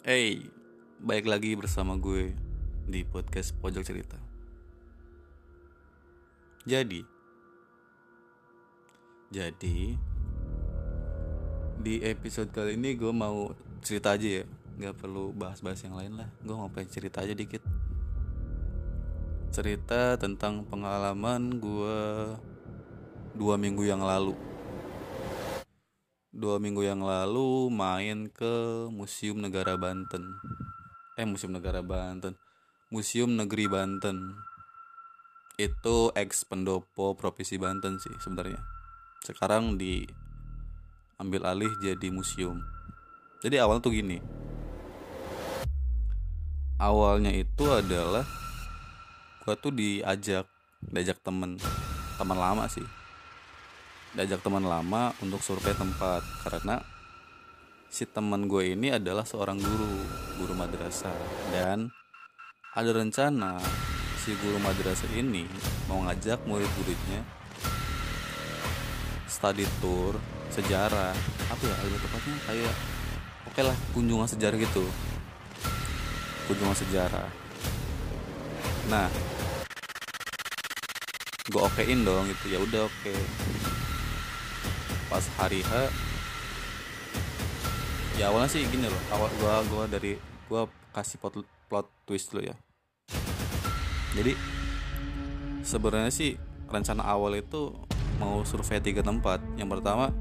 Hey, baik lagi bersama gue di podcast Pojok Cerita. Jadi, jadi di episode kali ini gue mau cerita aja ya, nggak perlu bahas-bahas yang lain lah. Gue mau pengen cerita aja dikit. Cerita tentang pengalaman gue dua minggu yang lalu. Dua minggu yang lalu main ke Museum Negara Banten. Eh, Museum Negara Banten. Museum Negeri Banten. Itu ex pendopo Provinsi Banten sih sebenarnya. Sekarang diambil alih jadi museum. Jadi awal tuh gini. Awalnya itu adalah gua tuh diajak, diajak temen, teman lama sih diajak teman lama untuk survei tempat. Karena si teman gue ini adalah seorang guru guru madrasah. Dan ada rencana si guru madrasah ini mau ngajak murid-muridnya study tour sejarah. Apa ya lebih tepatnya? Kayak oke lah kunjungan sejarah gitu. Kunjungan sejarah. Nah gue okein dong gitu. Ya udah oke pas hari H. Ya awalnya sih gini loh awal gua gua dari gua kasih plot, plot twist dulu ya. Jadi sebenarnya sih rencana awal itu mau survei tiga tempat. Yang pertama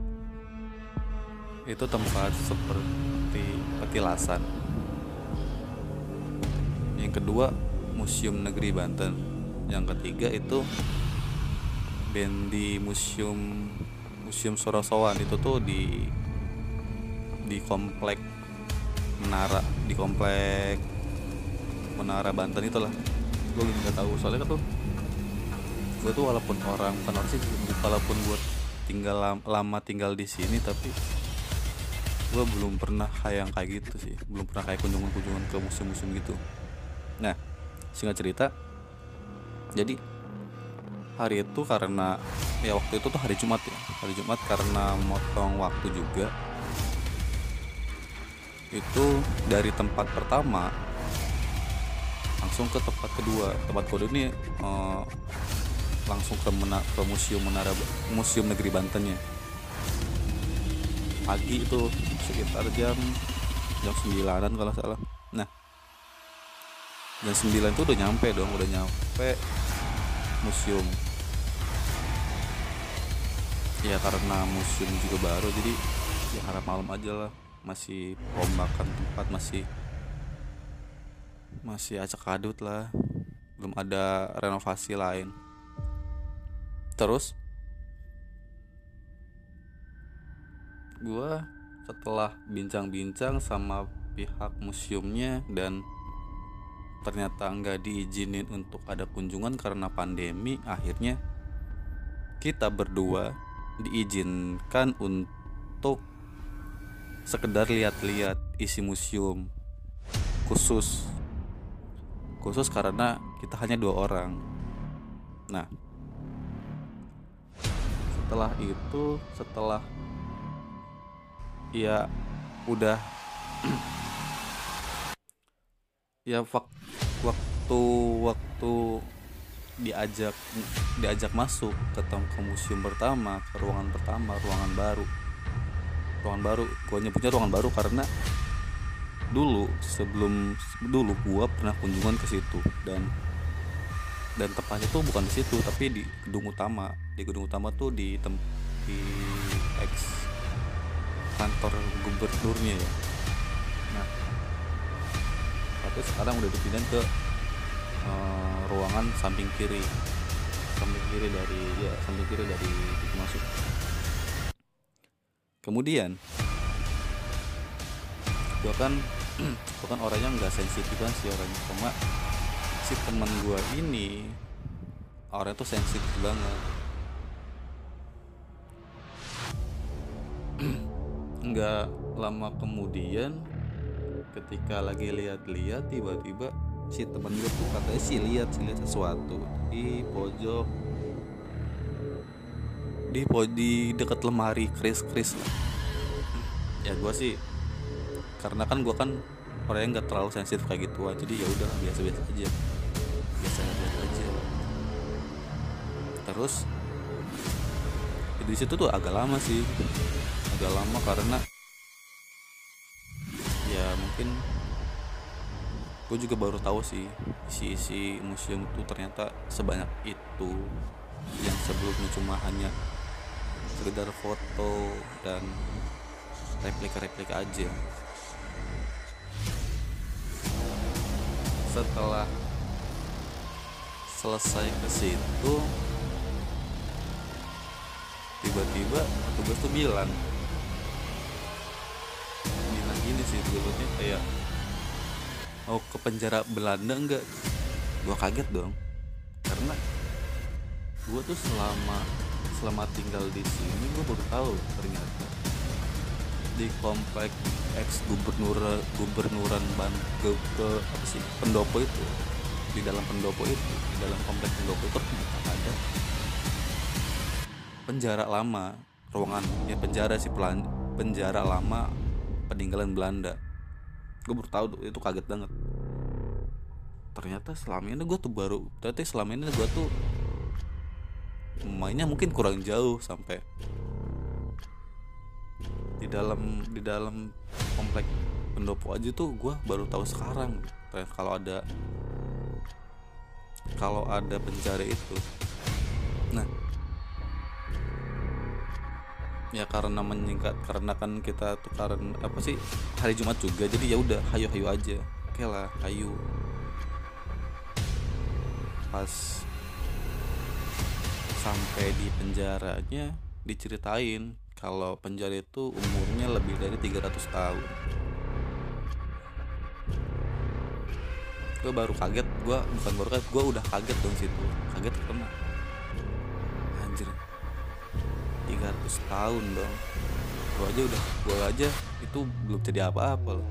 itu tempat seperti petilasan. Yang kedua museum negeri Banten. Yang ketiga itu bendi museum Museum Sorosowan itu tuh di di komplek Menara di komplek Menara Banten itulah. Gue nggak tahu soalnya tuh gue tuh walaupun orang bukan sih walaupun gue tinggal lama, lama tinggal di sini tapi gue belum pernah kayak kayak gitu sih. Belum pernah kayak kunjungan-kunjungan ke museum-museum gitu. Nah singkat cerita jadi hari itu karena ya waktu itu tuh hari Jumat ya. Hari Jumat karena motong waktu juga. Itu dari tempat pertama langsung ke tempat kedua. Tempat kedua ini eh, langsung ke mena ke museum menara museum negeri Bantennya pagi itu sekitar jam jam sembilanan kalau salah. Nah jam sembilan itu udah nyampe dong udah nyampe museum ya karena museum juga baru jadi ya harap malam aja lah. Masih rombakan tempat masih masih acak adut lah. Belum ada renovasi lain. Terus gua setelah bincang-bincang sama pihak museumnya dan ternyata nggak diizinin untuk ada kunjungan karena pandemi akhirnya kita berdua diizinkan untuk sekedar lihat-lihat isi museum khusus. Khusus karena kita hanya dua orang. Nah setelah itu setelah ya udah ya wak- waktu waktu diajak diajak masuk ke ke museum pertama ke ruangan pertama ruangan baru. Ruangan baru gue nyebutnya ruangan baru karena dulu sebelum dulu gua pernah kunjungan ke situ dan dan tepatnya tuh bukan di situ tapi di gedung utama. Di gedung utama tuh di tem di ex kantor gubernurnya ya. Nah tapi sekarang udah dipindahin ke eh, ruangan samping kiri. Samping kiri dari ya samping kiri dari pintu masuk. Kemudian gua kan gua kan orangnya nggak sensitif kan sih orangnya. Cuma si teman gua ini orangnya tuh sensitif banget. Nggak lama kemudian ketika lagi lihat-lihat tiba-tiba si teman gue tuh katanya sih lihat sih lihat sesuatu di pojok. Di di dekat lemari kris kris ya gue sih karena kan gue kan orangnya nggak terlalu sensitif kayak gitu jadi ya udah biasa biasa aja. Biasa biasa aja. Terus di situ tuh agak lama sih. Agak lama karena ya mungkin gue juga baru tahu sih isi-isi museum itu ternyata sebanyak itu. Yang sebelumnya cuma hanya sekedar foto dan replika-replika aja. Setelah selesai ke situ tiba-tiba petugas tuh bilang bilang gini sih sebetulnya kayak mau ke penjara Belanda enggak gua kaget dong. Karena gua tuh selama selama tinggal di sini gua baru tahu ternyata di komplek ex gubernur gubernuran ban ke, ke apa sih pendopo itu di dalam pendopo itu di dalam komplek pendopo itu ada. Penjara lama ruangan ya penjara sih pelan penjara lama peninggalan Belanda gue baru tahu itu kaget banget. Ternyata selama ini gue tuh baru ternyata selama ini gue tuh mainnya mungkin kurang jauh sampai di dalam di dalam komplek pendopo aja tuh gue baru tahu sekarang. Kalau ada kalau ada penjara itu. Nah ya karena menyingkat karena kan kita tuh karena apa sih hari Jumat juga jadi ya udah hayu-hayu aja. Oke lah hayu. Pas sampai di penjaranya diceritain kalau penjara itu umurnya lebih dari 300 tahun. Gue baru kaget gue bukan baru kaget gue udah kaget dong situ. Kaget karena tahun dong. Gue aja udah gue aja itu belum jadi apa-apa loh.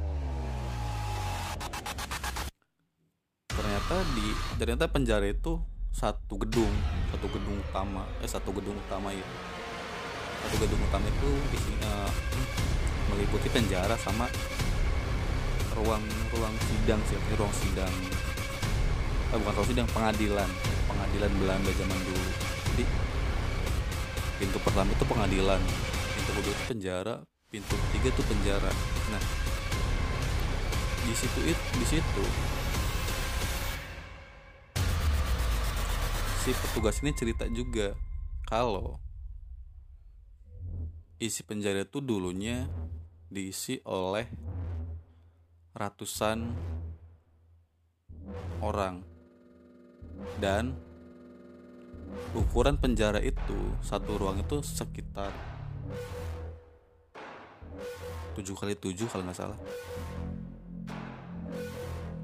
Ternyata di ternyata penjara itu satu gedung satu gedung utama eh satu gedung utama ya. Satu gedung utama itu isinya meliputi penjara sama ruang ruang sidang sih ruang sidang. Eh, bukan ruang sidang pengadilan. Pengadilan Belanda zaman dulu. Jadi pintu pertama itu pengadilan. Pintu kedua itu penjara pintu ketiga itu penjara. Nah di situ itu di situ si petugas ini cerita juga kalau isi penjara itu dulunya diisi oleh ratusan orang. Dan ukuran penjara itu satu ruang itu sekitar 7 kali 7 kalau nggak salah.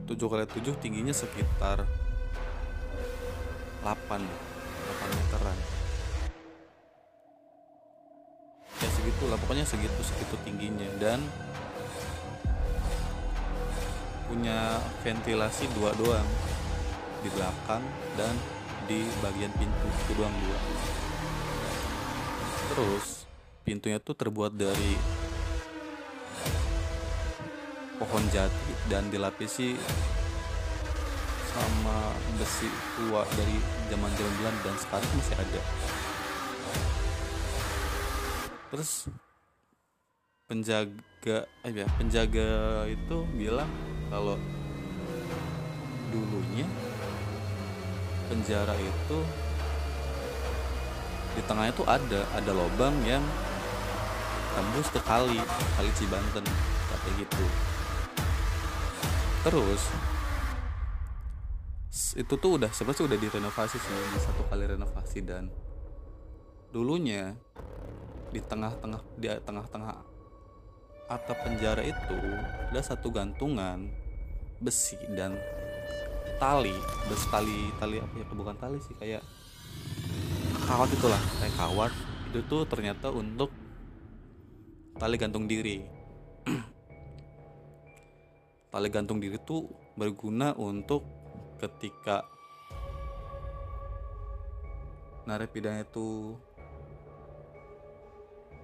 7 kali 7 tingginya sekitar 8 8 meteran. Ya segitu lah pokoknya segitu segitu tingginya. Dan punya ventilasi dua doang di belakang dan di bagian pintu doang dua. Terus pintunya tuh terbuat dari pohon jati dan dilapisi sama besi tua dari zaman zaman Belanda dan sekarang masih ada. Terus penjaga eh ya penjaga itu bilang kalau dulunya penjara itu di tengahnya tuh ada ada lubang yang tembus ke kali kali Cibanten kayak gitu. Terus itu tuh udah sebenarnya udah direnovasi sih satu kali renovasi dan dulunya di tengah-tengah di tengah-tengah atap penjara itu ada satu gantungan besi dan tali besi tali tali apa ya? Bukan tali sih kayak kawat itulah kayak kawat. Itu tuh ternyata untuk tali gantung diri. Tali gantung diri tuh berguna untuk ketika narapidana itu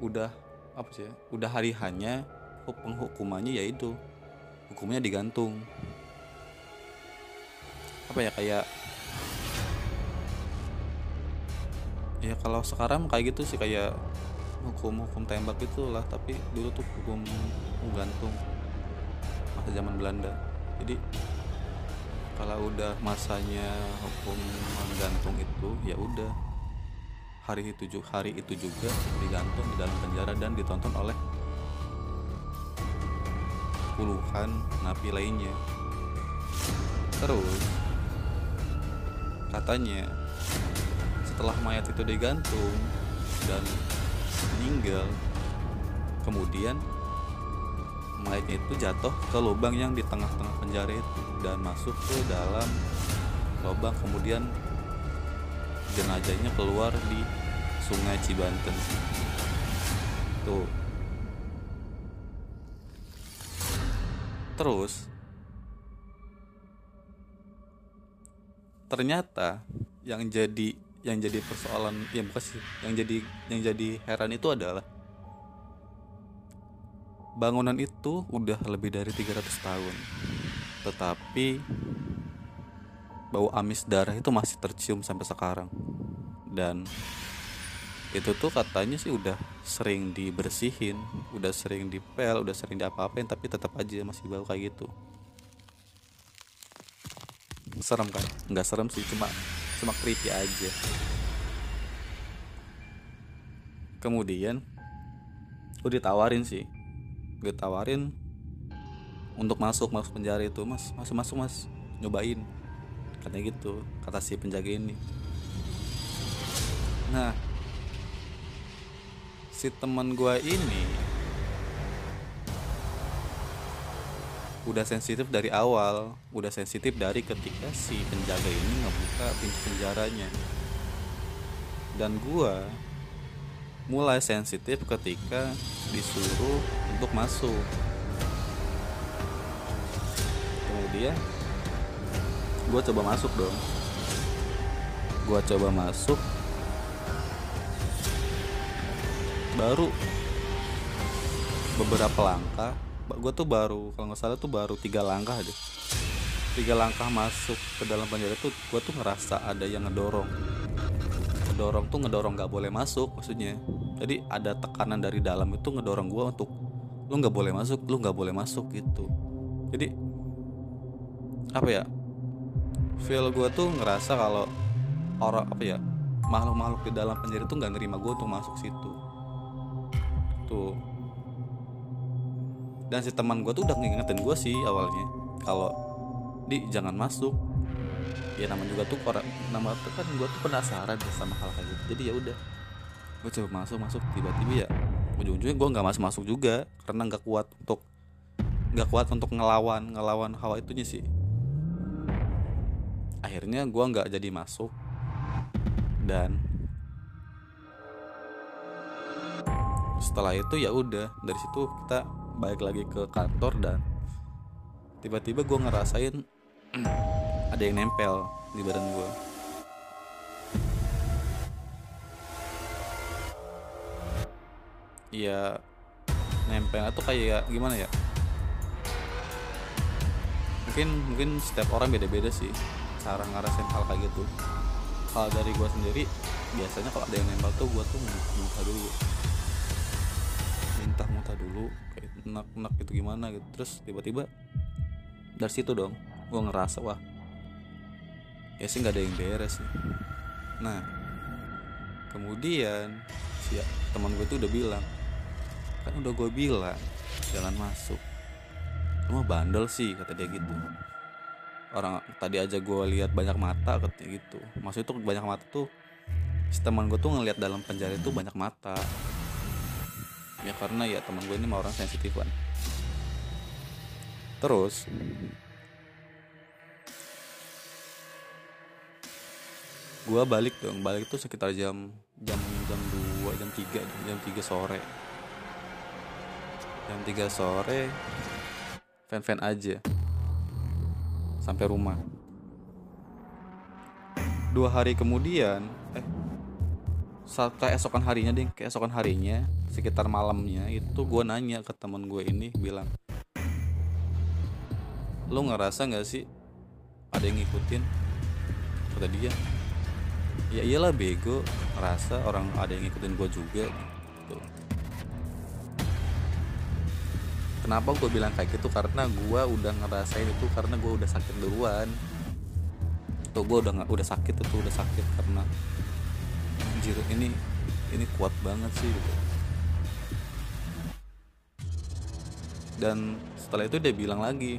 udah apa sih ya, udah hari hanya penghukumannya yaitu hukumnya digantung apa ya kayak ya kalau sekarang kayak gitu sih kayak hukum hukum tembak itulah tapi dulu tuh hukum gantung masa zaman Belanda. Jadi kalau udah masanya hukum menggantung itu ya udah. Hari itu juga hari itu juga digantung di dalam penjara dan ditonton oleh puluhan napi lainnya. Terus katanya setelah mayat itu digantung dan meninggal kemudian mayatnya itu jatuh ke lubang yang di tengah-tengah penjara itu dan masuk ke dalam lubang. Kemudian jenazahnya keluar di sungai Cibanten. Tuh. Terus ternyata yang jadi yang jadi persoalan ya bukan sih yang jadi yang jadi heran itu adalah bangunan itu udah lebih dari 300 tahun. Tetapi bau amis darah itu masih tercium sampai sekarang. Dan itu tuh katanya sih udah sering dibersihin udah sering dipel udah sering diapa-apain tapi tetap aja masih bau kayak gitu serem kan? Nggak serem sih cuma cuma creepy aja. Kemudian gue ditawarin sih. Gue tawarin untuk masuk masuk penjara itu mas. Masuk masuk mas. Nyobain. Katanya gitu kata si penjaga ini. Nah si teman gue ini udah sensitif dari awal udah sensitif dari ketika si penjaga ini ngebuka pintu penjaranya. Dan gua mulai sensitif ketika disuruh untuk masuk. Kemudian gua coba masuk dong. Gua coba masuk. Baru beberapa langkah gue tuh baru kalau nggak salah tuh baru tiga langkah aja tiga langkah masuk ke dalam penjara tuh gue tuh ngerasa ada yang ngedorong. Ngedorong tuh ngedorong nggak boleh masuk maksudnya. Jadi ada tekanan dari dalam itu ngedorong gue untuk lu nggak boleh masuk lu nggak boleh masuk gitu. Jadi apa ya feel gue tuh ngerasa kalau orang apa ya makhluk-makhluk di dalam penjara tuh nggak nerima gue untuk masuk situ. Tuh dan si teman gue tuh udah ngingetin gue sih awalnya. Kalau di jangan masuk. Ya nama juga tuh orang nama tuh kan gue tuh penasaran sama hal kayak gitu. Jadi ya udah gue coba masuk masuk. Tiba-tiba ya ujung-ujungnya gue nggak masuk masuk juga. Karena nggak kuat untuk nggak kuat untuk ngelawan ngelawan hawa itunya sih. Akhirnya gue nggak jadi masuk. Dan setelah itu ya udah dari situ kita balik lagi ke kantor dan tiba-tiba gue ngerasain ada yang nempel di badan gue Iya nempel atau kayak gimana ya? Mungkin mungkin setiap orang beda-beda sih cara ngerasain hal kayak gitu. Kalau dari gue sendiri biasanya kalau ada yang nempel tuh gue tuh muntah dulu muntah muntah dulu kayak enak enak gitu gimana gitu. Terus tiba-tiba dari situ dong gue ngerasa wah ya sih nggak ada yang beres sih nah kemudian si teman gue tuh udah bilang kan udah gue bilang jangan masuk. Lu mah bandel sih kata dia gitu. Orang tadi aja gue lihat banyak mata katanya gitu. Maksudnya tuh banyak mata tuh si teman gue tuh ngelihat dalam penjara itu banyak mata ya karena ya teman gue ini mah orang sensitif kan terus gue balik dong. Balik tuh sekitar jam jam jam 2 jam 3 jam 3 sore. Jam 3 sore fan-fan aja. Sampai rumah. Dua hari kemudian eh saat keesokan harinya deh keesokan harinya sekitar malamnya itu gue nanya ke teman gue ini bilang lo ngerasa nggak sih ada yang ngikutin? Kata dia ya iyalah bego ngerasa orang ada yang ngikutin gue juga gitu. Kenapa gue bilang kayak gitu? Karena gue udah ngerasain itu karena gue udah sakit duluan. Tuh gue udah udah sakit itu udah sakit karena anjir ini ini kuat banget sih gitu dan setelah itu dia bilang lagi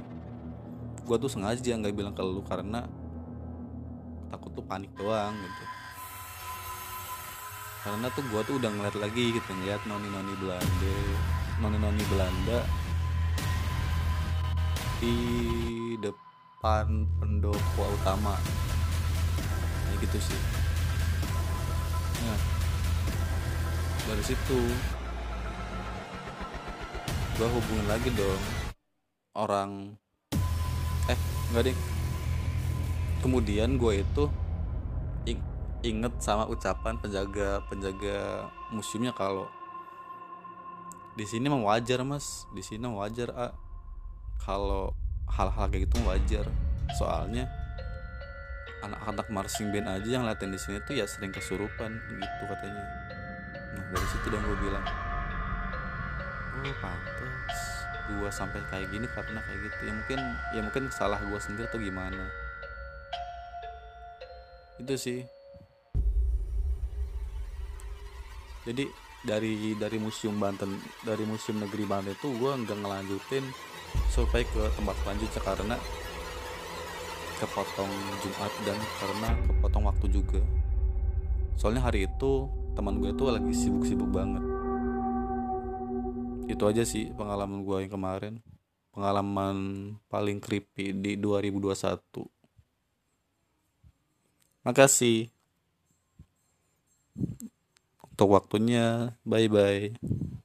gue tuh sengaja nggak bilang ke lu karena takut tuh panik doang gitu. Karena tuh gue tuh udah ngeliat lagi gitu ngeliat noni noni Belanda noni noni Belanda di depan pendopo utama. Kayak gitu sih. Nah dari situ gue hubungin lagi dong orang eh enggak deh kemudian gue itu ing inget sama ucapan penjaga penjaga museumnya kalau di sini mah wajar mas. Di sini wajar ah kalau hal-hal kayak gitu wajar. Soalnya anak-anak marching band aja yang latihan di sini tuh ya sering kesurupan gitu katanya. Nah dari situ dong gue bilang oh pantas gue sampai kayak gini karena kayak gitu. Ya mungkin ya mungkin salah gue sendiri tuh gimana? Itu sih. Jadi dari dari museum Banten dari museum negeri Banten itu gue nggak ngelanjutin sampai ke tempat selanjutnya karena kepotong Jumat dan karena kepotong waktu juga. Soalnya hari itu teman gue tuh lagi sibuk-sibuk banget itu aja sih pengalaman gue yang kemarin. Pengalaman paling creepy di 2021 makasih. Untuk waktunya. Bye bye